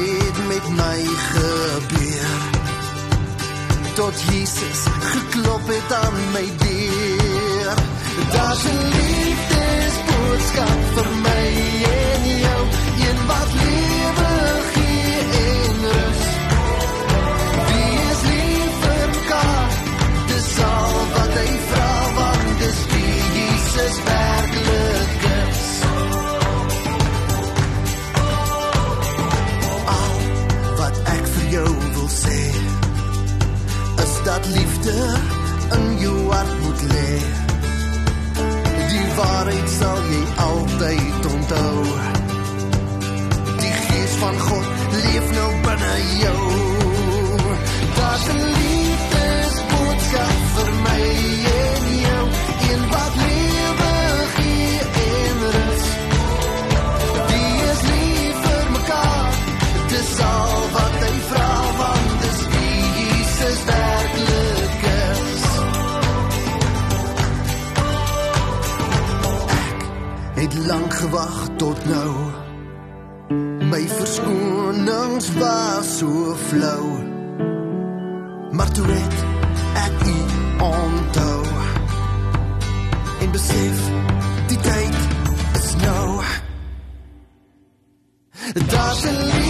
het met my gebeur. Tot Jesus geklop het aan my deur. Daar's 'n liefdesboodskap vir my en jou. Een wat liefde in jou hart moet lê. Die waarheid sal jy altyd onthou. Die gees van God leef nou binne jou so flou. Maar toe het ek u onthou. En besef die tyd is nou. Daar's 'n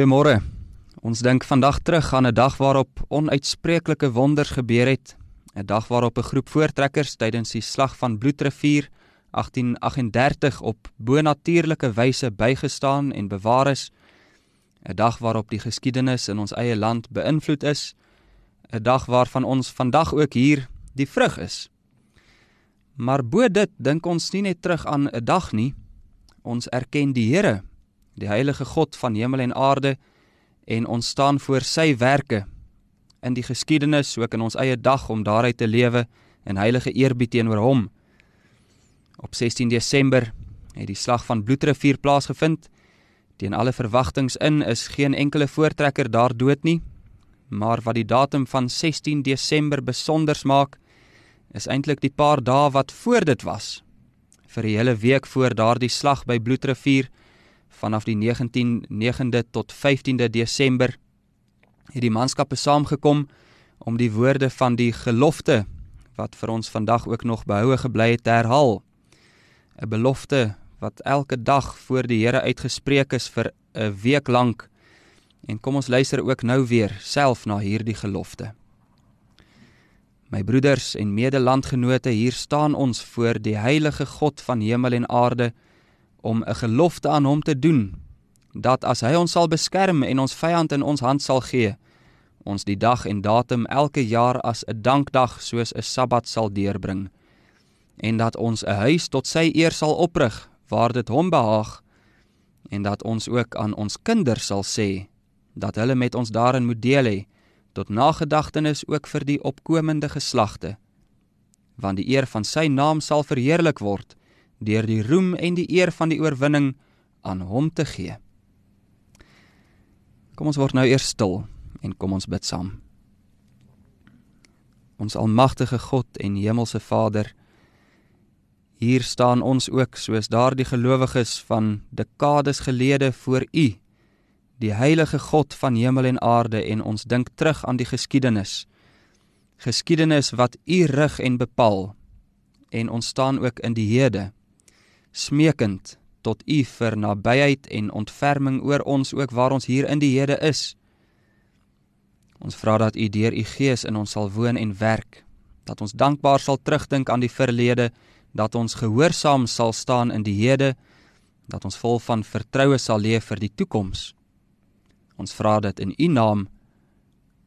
Goeiemôre. Ons dink vandag terug aan 'n dag waarop onuitspreeklike wonders gebeur het. 'n Dag waarop 'n groep voortrekkers tydens die slag van Bloedrivier 1838 op bonatuurlike wyse bygestaan en bewaar is. 'n Dag waarop die geskiedenis in ons eie land beïnvloed is. 'n Dag waarvan ons vandag ook hier die vrug is. Maar bo dit dink ons nie net terug aan 'n dag nie. Ons erken die Here die heilige God van hemel en aarde en ons staan voor sy werke in die geskiedenis ook in ons eie dag om daaruit te lewe in heilige eerbied teenoor hom. Op 16 Desember het die slag van Bloedrivier plaasgevind. Teen alle verwagtings in is geen enkele voortrekker daar dood nie, maar wat die datum van 16 Desember besonders maak, is eintlik die paar dae wat voor dit was. Vir 'n hele week voor daardie slag by Bloedrivier vanaf die 19de tot 15de Desember het die manskappe saamgekom om die woorde van die gelofte wat vir ons vandag ook nog behoue gebly het te herhaal. 'n Belofte wat elke dag voor die Here uitgespreek is vir 'n week lank. En kom ons luister ook nou weer self na hierdie gelofte. My broeders en medelandgenote, hier staan ons voor die heilige God van hemel en aarde om 'n gelofte aan hom te doen dat as hy ons sal beskerm en ons vyand in ons hand sal gee, ons die dag en datum elke jaar as 'n dankdag soos 'n Sabbat sal deurbring en dat ons 'n huis tot sy eer sal oprig waar dit hom behaag en dat ons ook aan ons kinders sal sê dat hulle met ons daarin moet deel hê tot nagedagtenis ook vir die opkomende geslagte want die eer van sy naam sal verheerlik word deur die roem en die eer van die oorwinning aan hom te gee. Kom ons word nou eers stil en kom ons bid saam. Ons almagtige God en hemelse Vader, hier staan ons ook soos daardie gelowiges van dekades gelede voor U, die heilige God van hemel en aarde en ons dink terug aan die geskiedenis. Geskiedenis wat U rig en bepaal en ons staan ook in die hede smekend tot U vir nabyheid en ontferming oor ons ook waar ons hier in die hede is. Ons vra dat U deur U Gees in ons sal woon en werk, dat ons dankbaar sal terugdink aan die verlede, dat ons gehoorsaam sal staan in die hede, dat ons vol van vertroue sal leef vir die toekoms. Ons vra dit in U naam.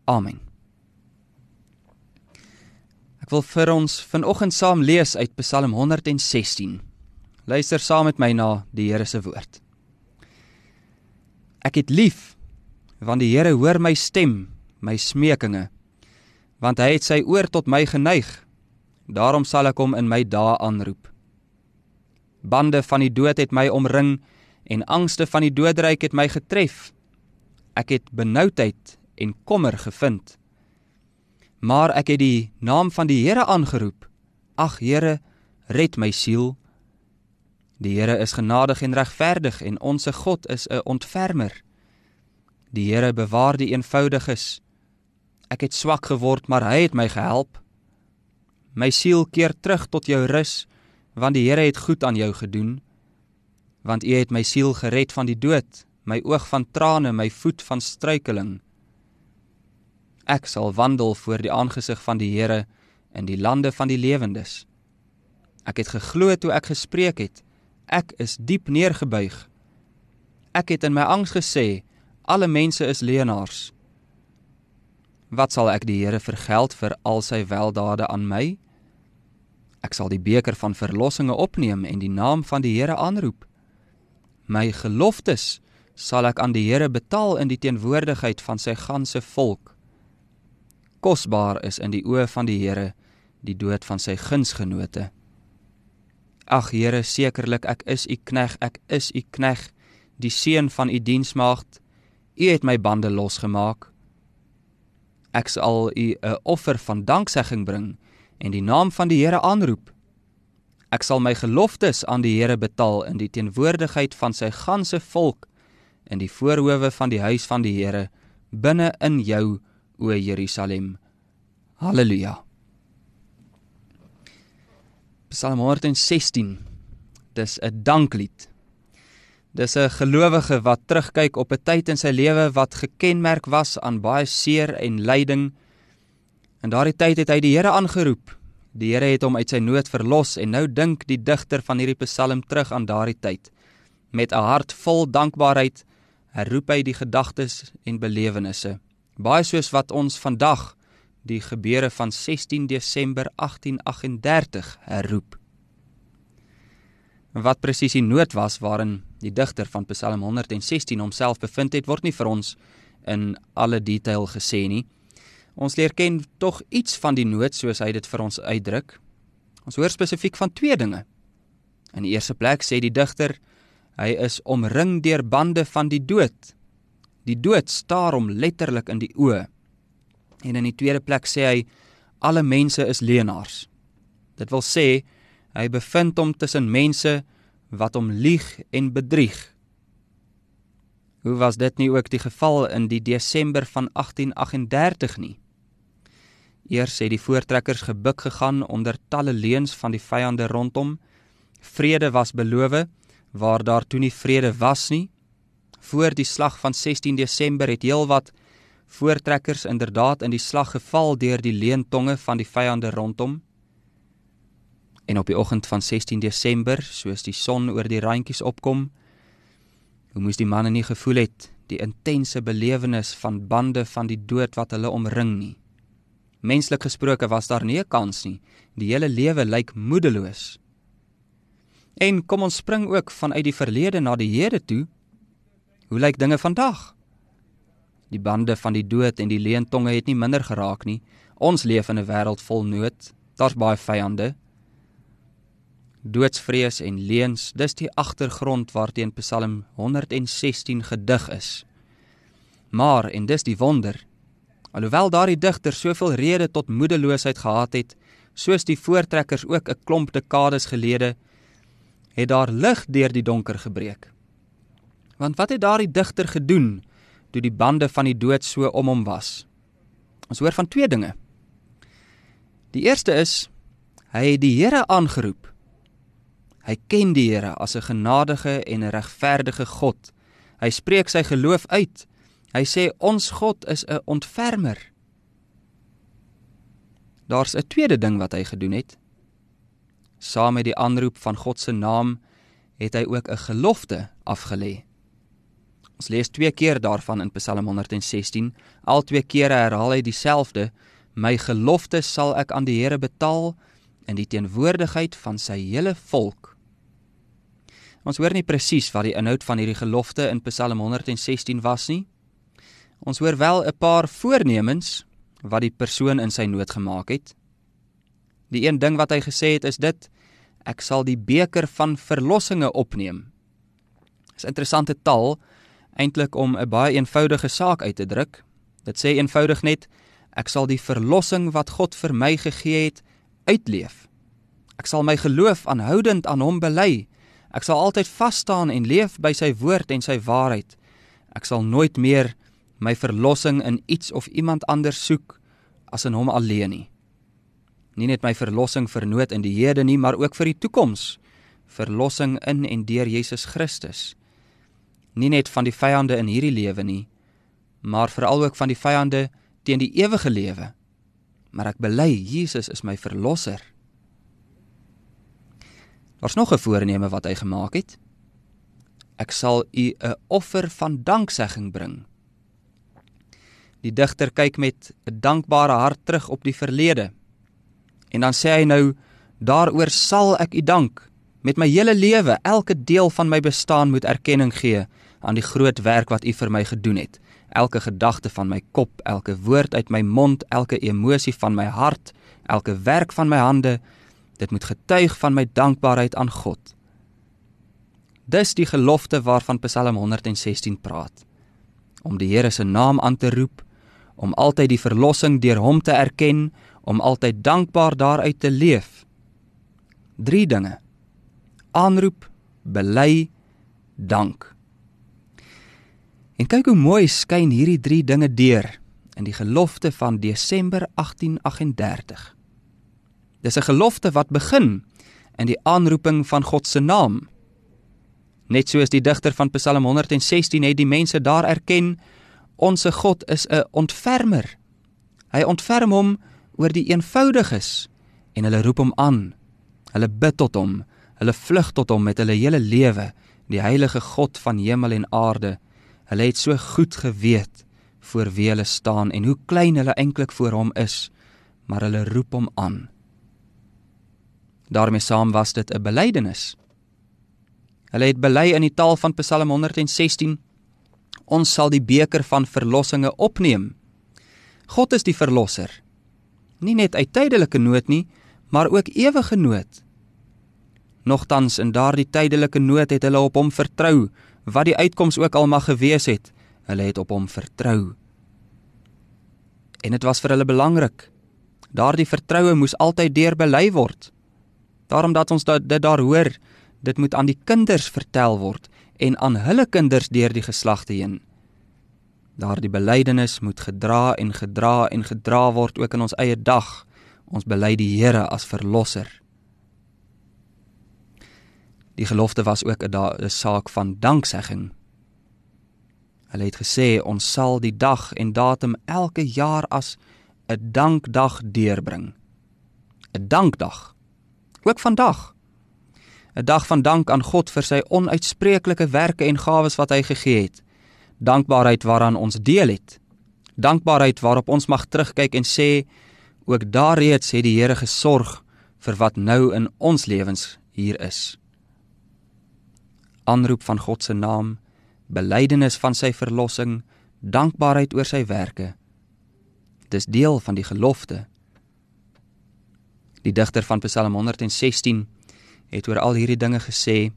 Amen. Ek wil vir ons vanoggend saam lees uit Psalm 116. Luister saam met my na die Here se woord. Ek het lief want die Here hoor my stem my smekinge want hy het sy oor tot my geneig. Daarom sal ek hom in my dae aanroep. Bande van die dood het my omring en angste van die doodryk het my getref. Ek het benoudheid en kommer gevind. Maar ek het die naam van die Here aangeroep. Ag Here red my siel die Here is genadig en regverdig en onsse God is 'n ontfermer die Here bewaar die eenvoudiges Ek het swak geword, maar hy het my gehelp. My siel keer terug tot jou rus, want die Here het goed aan jou gedoen. Want U het my siel gered van die dood, my oog van trane, my voet van struikeling. Ek sal wandel voor die aangesig van die Here in die lande van die lewendes. Ek het geglo toe ek gespreek het. Ek is diep neergebuig. Ek het in my angs gesê, alle mense is leenaars. Wat sal ek die Here vergeld vir al sy weldade aan my? Ek sal die beker van verlossinge opneem en die naam van die Here aanroep. My geloftes sal ek aan die Here betaal in die teenwoordigheid van sy ganse volk. Kosbaar is in die oë van die Here die dood van sy gunsgenote. Ag Here, sekerlik ek is u knegg, ek is u knegg, die seun van u diensmaagd. U het my bande losgemaak. Ek sal u 'n offer van danksegging bring en die naam van die Here aanroep. Ek sal my geloftes aan die Here betaal in die teenwoordigheid van sy ganse volk in die voorhoewe van die huis van die Here binne in jou o Jerusalem. Halleluja. Psalm 116. Dis 'n danklied. Dis 'n gelowige wat terugkyk op 'n tyd in sy lewe wat gekenmerk was aan baie seer en lyding. In daardie tyd het hy die Here aangeroep. Die Here het hom uit sy nood verlos en nou dink die digter van hierdie Psalm terug aan daardie tyd. Met 'n hart vol dankbaarheid herroep hy die gedagtes en belewennisse. Baie soos wat ons vandag die gebeure van 16 Desember 1838 herroep wat presies die nood was waarin die digter van Psalm 116 homself bevind het, word nie vir ons in alle detail gesê nie. Ons leer ken tog iets van die nood soos hy dit vir ons uitdruk. Ons hoor spesifiek van twee dinge. In die eerste plek sê die digter hy is omring deur bande van die dood. Die dood staar hom letterlik in die oë. En in die tweede plek sê hy alle mense is leenaars. Dit wil sê Hy bevind hom tussen mense wat hom lieg en bedrieg. Hoe was dit nie ook die geval in die Desember van 1838 nie? Eers het die voortrekkers gebuk gegaan onder talle leuns van die vyande rondom. Vrede was beloof, waar daar toe nie vrede was nie. Voor die slag van 16 Desember het heelwat voortrekkers inderdaad in die slag geval deur die leentonge van die vyande rondom. En op die oggend van 16 Desember, soos die son oor die randjies opkom, hoe moes die manne nie gevoel het die intense belewenis van bande van die dood wat hulle omring nie. Menslik gesproke was daar nie 'n kans nie. Die hele lewe lyk moedeloos. En kom ons spring ook vanuit die verlede na die hede toe. Hoe lyk dinge vandag? Die bande van die dood en die leentonge het nie minder geraak nie. Ons leef in 'n wêreld vol nood. Daar's baie vyande. Doodsvrees en leuns, dis die agtergrond waarteen Psalm 116 gedig is. Maar en dis die wonder, alhoewel daardie digter soveel rede tot moedeloosheid gehad het, soos die voortrekkers ook 'n klomp dekades gelede, het daar lig deur die donker gebreek. Want wat het daardie digter gedoen toe die bande van die dood so om hom was? Ons hoor van twee dinge. Die eerste is hy het die Here aangeroep. Hy ken die Here as 'n genadige en 'n regverdige God. Hy spreek sy geloof uit. Hy sê ons God is 'n ontfermer. Daar's 'n tweede ding wat hy gedoen het. Saam met die aanroep van God se naam het hy ook 'n gelofte afgelê. Ons lees twee keer daarvan in Psalm 116. Al twee kere herhaal hy dieselfde: My gelofte sal ek aan die Here betaal in die teenwoordigheid van sy hele volk. Ons hoor nie presies wat die inhoud van hierdie gelofte in Psalm 116 was nie. Ons hoor wel 'n paar voornemens wat die persoon in sy nood gemaak het. Die een ding wat hy gesê het is dit: Ek sal die beker van verlossinge opneem. Dis interessante taal eintlik om 'n baie eenvoudige saak uit te druk. Dit sê eenvoudig net: Ek sal die verlossing wat God vir my gegee het uitleef. Ek sal my geloof aanhoudend aan hom bely. Ek sal altyd vas staan en leef by sy woord en sy waarheid. Ek sal nooit meer my verlossing in iets of iemand anders soek as in hom alleen nie. Nie net my verlossing vir nood in die hede nie, maar ook vir die toekoms. Verlossing in en deur Jesus Christus. Nie net van die vyande in hierdie lewe nie, maar veral ook van die vyande teen die ewige lewe. Maar ek bely Jesus is my verlosser. Daar's nog 'n voorneme wat hy gemaak het. Ek sal u 'n offer van danksegging bring. Die digter kyk met 'n dankbare hart terug op die verlede. En dan sê hy nou: "Daaroor sal ek u dank. Met my hele lewe, elke deel van my bestaan moet erkenning gee aan die groot werk wat u vir my gedoen het. Elke gedagte van my kop, elke woord uit my mond, elke emosie van my hart, elke werk van my hande, dit moet getuig van my dankbaarheid aan God." Dis die gelofte waarvan Psalm 116 praat. Om die Here se naam aan te roep, om altyd die verlossing deur hom te erken, om altyd dankbaar daaruit te leef. Drie dinge: aanroep, bely, dank. En kyk hoe mooi skyn hierdie drie dinge deur in die gelofte van Desember 1838. Dis 'n gelofte wat begin in die aanroeping van God se naam. Net soos die digter van Psalm 116 het die mense daar erken Onse God is 'n ontfermer. Hy ontferm hom oor die eenvoudiges en hulle roep hom aan. Hulle bid tot hom, hulle vlug tot hom met hulle hele lewe, die heilige God van hemel en aarde. Hulle het so goed geweet voor wie hulle staan en hoe klein hulle eintlik voor hom is, maar hulle roep hom aan. daarmee saam was dit 'n belydenis. Hulle het bely in die taal van Psalm 116 ons sal die beker van verlossinge opneem. God is die verlosser. Nie net uit tydelike nood nie, maar ook ewige nood. Nogtans in daardie tydelike nood het hulle op hom vertrou, wat die uitkoms ook al mag gewees het. Hulle het op hom vertrou. En dit was vir hulle belangrik. Daardie vertroue moes altyd deurbely word. Daarom dat ons dit daar hoor, dit moet aan die kinders vertel word en aan hulle kinders deur die geslagte heen. Daardie belydenis moet gedra en gedra en gedra word ook in ons eie dag. Ons bely die Here as verlosser. Die gelofte was ook 'n saak van danksegging. Hulle het gesê ons sal die dag en datum elke jaar as 'n dankdag deurbring. 'n Dankdag. Ook vandag. 'n Dag van dank aan God vir sy onuitspreeklike werke en gawes wat hy gegee het. Dankbaarheid waaraan ons deel het. Dankbaarheid waarop ons mag terugkyk en sê ook daar reeds het die Here gesorg vir wat nou in ons lewens hier is. Aanroep van God se naam, belydenis van sy verlossing, dankbaarheid oor sy werke. Dis deel van die gelofte. Die digter van Psalm 116 het oor al hierdie dinge gesê: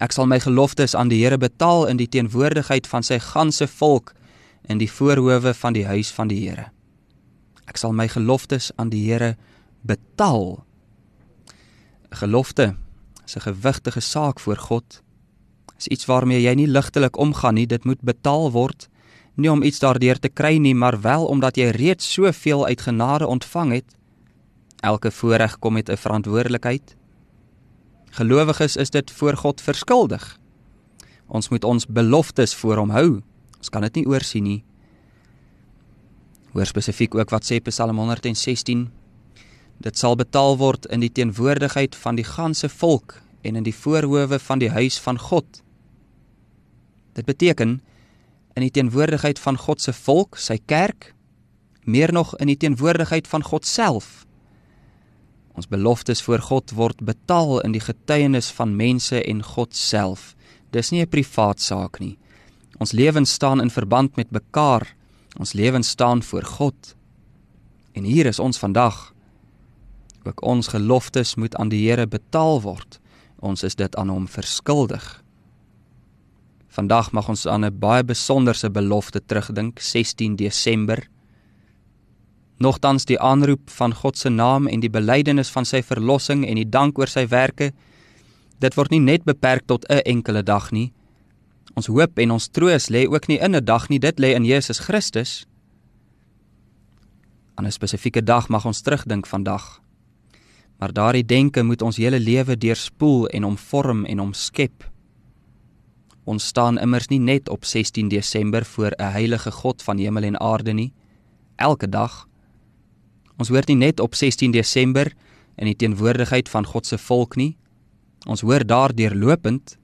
Ek sal my geloftes aan die Here betaal in die teenwoordigheid van sy ganse volk in die voorhoewe van die huis van die Here. Ek sal my geloftes aan die Here betaal. Gelofte is 'n gewigtige saak voor God. Is iets waarmee jy nie ligtelik omgaan nie, dit moet betaal word, nie om iets daardeur te kry nie, maar wel omdat jy reeds soveel uit genade ontvang het. Elke voorreg kom met 'n verantwoordelikheid. Gelowiges is dit voor God verskuldig. Ons moet ons beloftes voor hom hou. Ons kan dit nie oorsien nie. Hoor spesifiek ook wat sê Psalm 116. Dit sal betaal word in die teenwoordigheid van die ganse volk en in die voorhoewe van die huis van God. Dit beteken in die teenwoordigheid van God se volk, sy kerk, meer nog in die teenwoordigheid van God self. Ons beloftes voor God word betaal in die getuienis van mense en God self. Dis nie 'n privaat saak nie. Ons lewens staan in verband met mekaar. Ons lewens staan voor God. En hier is ons vandag. Ook ons geloftes moet aan die Here betaal word. Ons is dit aan hom verskuldig. Vandag mag ons aan 'n baie besonderse belofte terugdink, 16 Desember. Nogtans die aanroep van God se naam en die belydenis van sy verlossing en die dank oor sy werke, dit word nie net beperk tot 'n enkele dag nie. Ons hoop en ons troos lê ook nie in 'n dag nie, dit lê in Jesus Christus. Aan 'n spesifieke dag mag ons terugdink vandag. Maar daardie denke moet ons hele lewe deurspoel en omvorm en omskep. Ons staan immers nie net op 16 Desember voor 'n heilige God van hemel en aarde nie. Elke dag. Ons hoor nie net op 16 Desember in die teenwoordigheid van God se volk nie. Ons hoor daardeur lopend.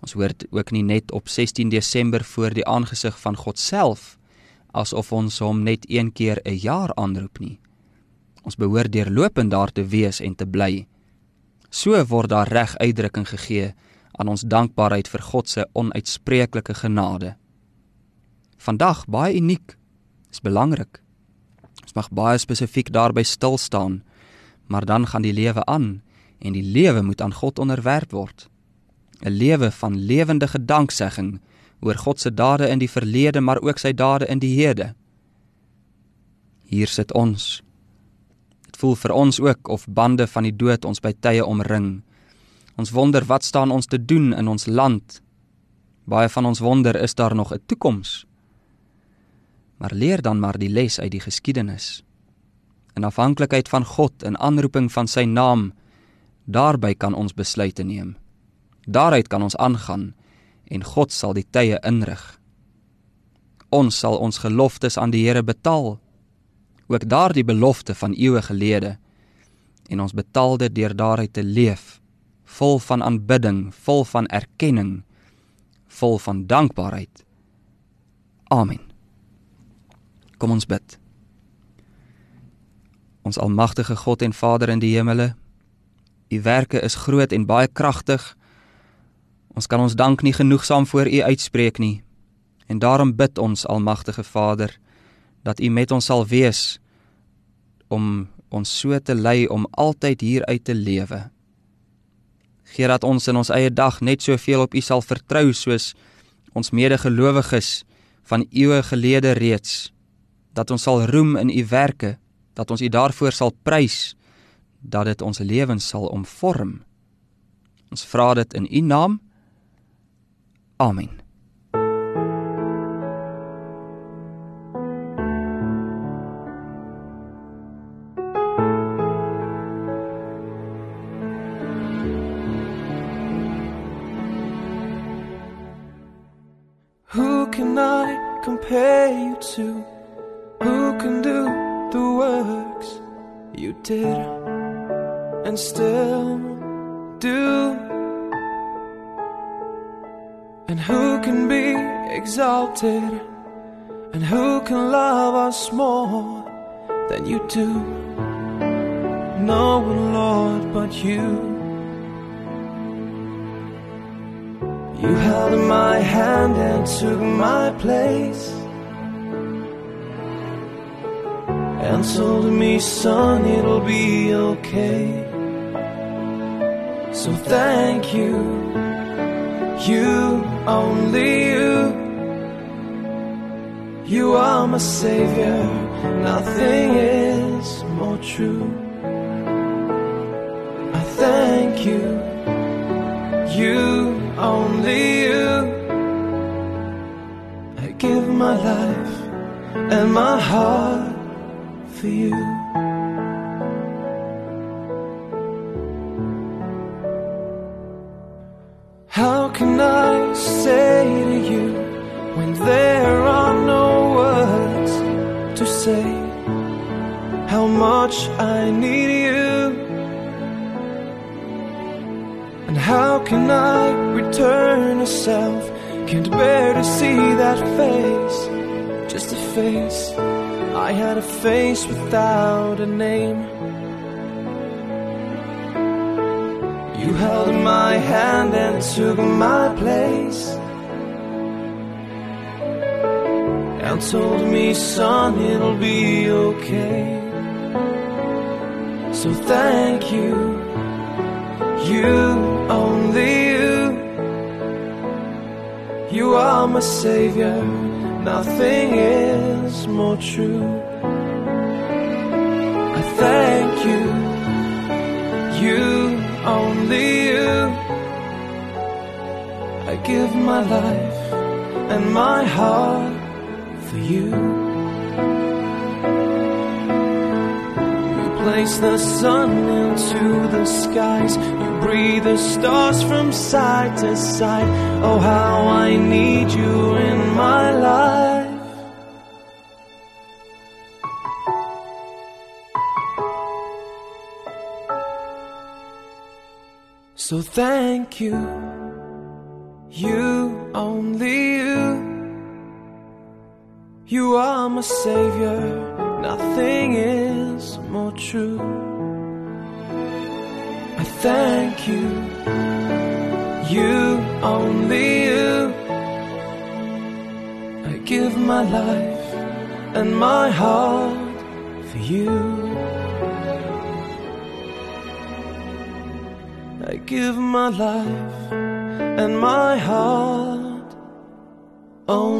Ons hoor ook nie net op 16 Desember voor die aangesig van God self asof ons hom net een keer 'n jaar aanroep nie. Ons behoort deurlopend daar te wees en te bly. So word daar reg uitdrukking gegee aan ons dankbaarheid vir God se onuitspreeklike genade. Vandag baie uniek, is belangrik. Ons mag baie spesifiek daarby stil staan, maar dan gaan die lewe aan en die lewe moet aan God onderwerp word. 'n Lewe van lewendige danksegging oor God se dade in die verlede, maar ook sy dade in die hede. Hier sit ons. Dit voel vir ons ook of bande van die dood ons by tye omring. Ons wonder wat staan ons te doen in ons land. Baie van ons wonder is daar nog 'n toekoms. Maar leer dan maar die les uit die geskiedenis. In afhanklikheid van God en aanroeping van sy naam, daarby kan ons besluite neem. Daaruit kan ons aangaan en God sal die tye inrig. Ons sal ons geloftes aan die Here betaal. Ook daardie belofte van eeue gelede en ons betaal dit deur daaruit te leef vol van aanbidding, vol van erkenning, vol van dankbaarheid. Amen. Kom ons bid. Ons almagtige God en Vader in die hemele, u werke is groot en baie kragtig. Ons kan ons dank nie genoegsaam voor u uitspreek nie. En daarom bid ons almagtige Vader dat u met ons sal wees om ons so te lei om altyd hier uit te lewe Gee dat ons in ons eie dag net soveel op U sal vertrou soos ons medegelowiges van eeue gelede reeds dat ons sal roem in U werke, dat ons U daarvoor sal prys, dat dit ons lewens sal omvorm. Ons vra dit in U naam. Amen. Compare you to? Who can do the works you did and still do? And who can be exalted? And who can love us more than you do? No one, Lord, but you. You held my hand and took my place. And told me, son, it'll be okay. So thank you, you, only you. You are my savior, nothing is more true. I thank you, you, only you. I give my life and my heart for you. How can I say to you when there are no words to say how much I need you? And how can I return a self? Can't bear to see that face, just a face. I had a face without a name. You held my hand and took my place. And told me, son, it'll be okay. So thank you, you, only. You are my savior, nothing is more true. I thank you, you, only you. I give my life and my heart for you. You place the sun into the skies. You breathe the stars from side to side. Oh, how I need you in my life. So thank you, you, only you. You are my savior, nothing is more true. I thank you, you, only you. I give my life and my heart for you. I give my life and my heart only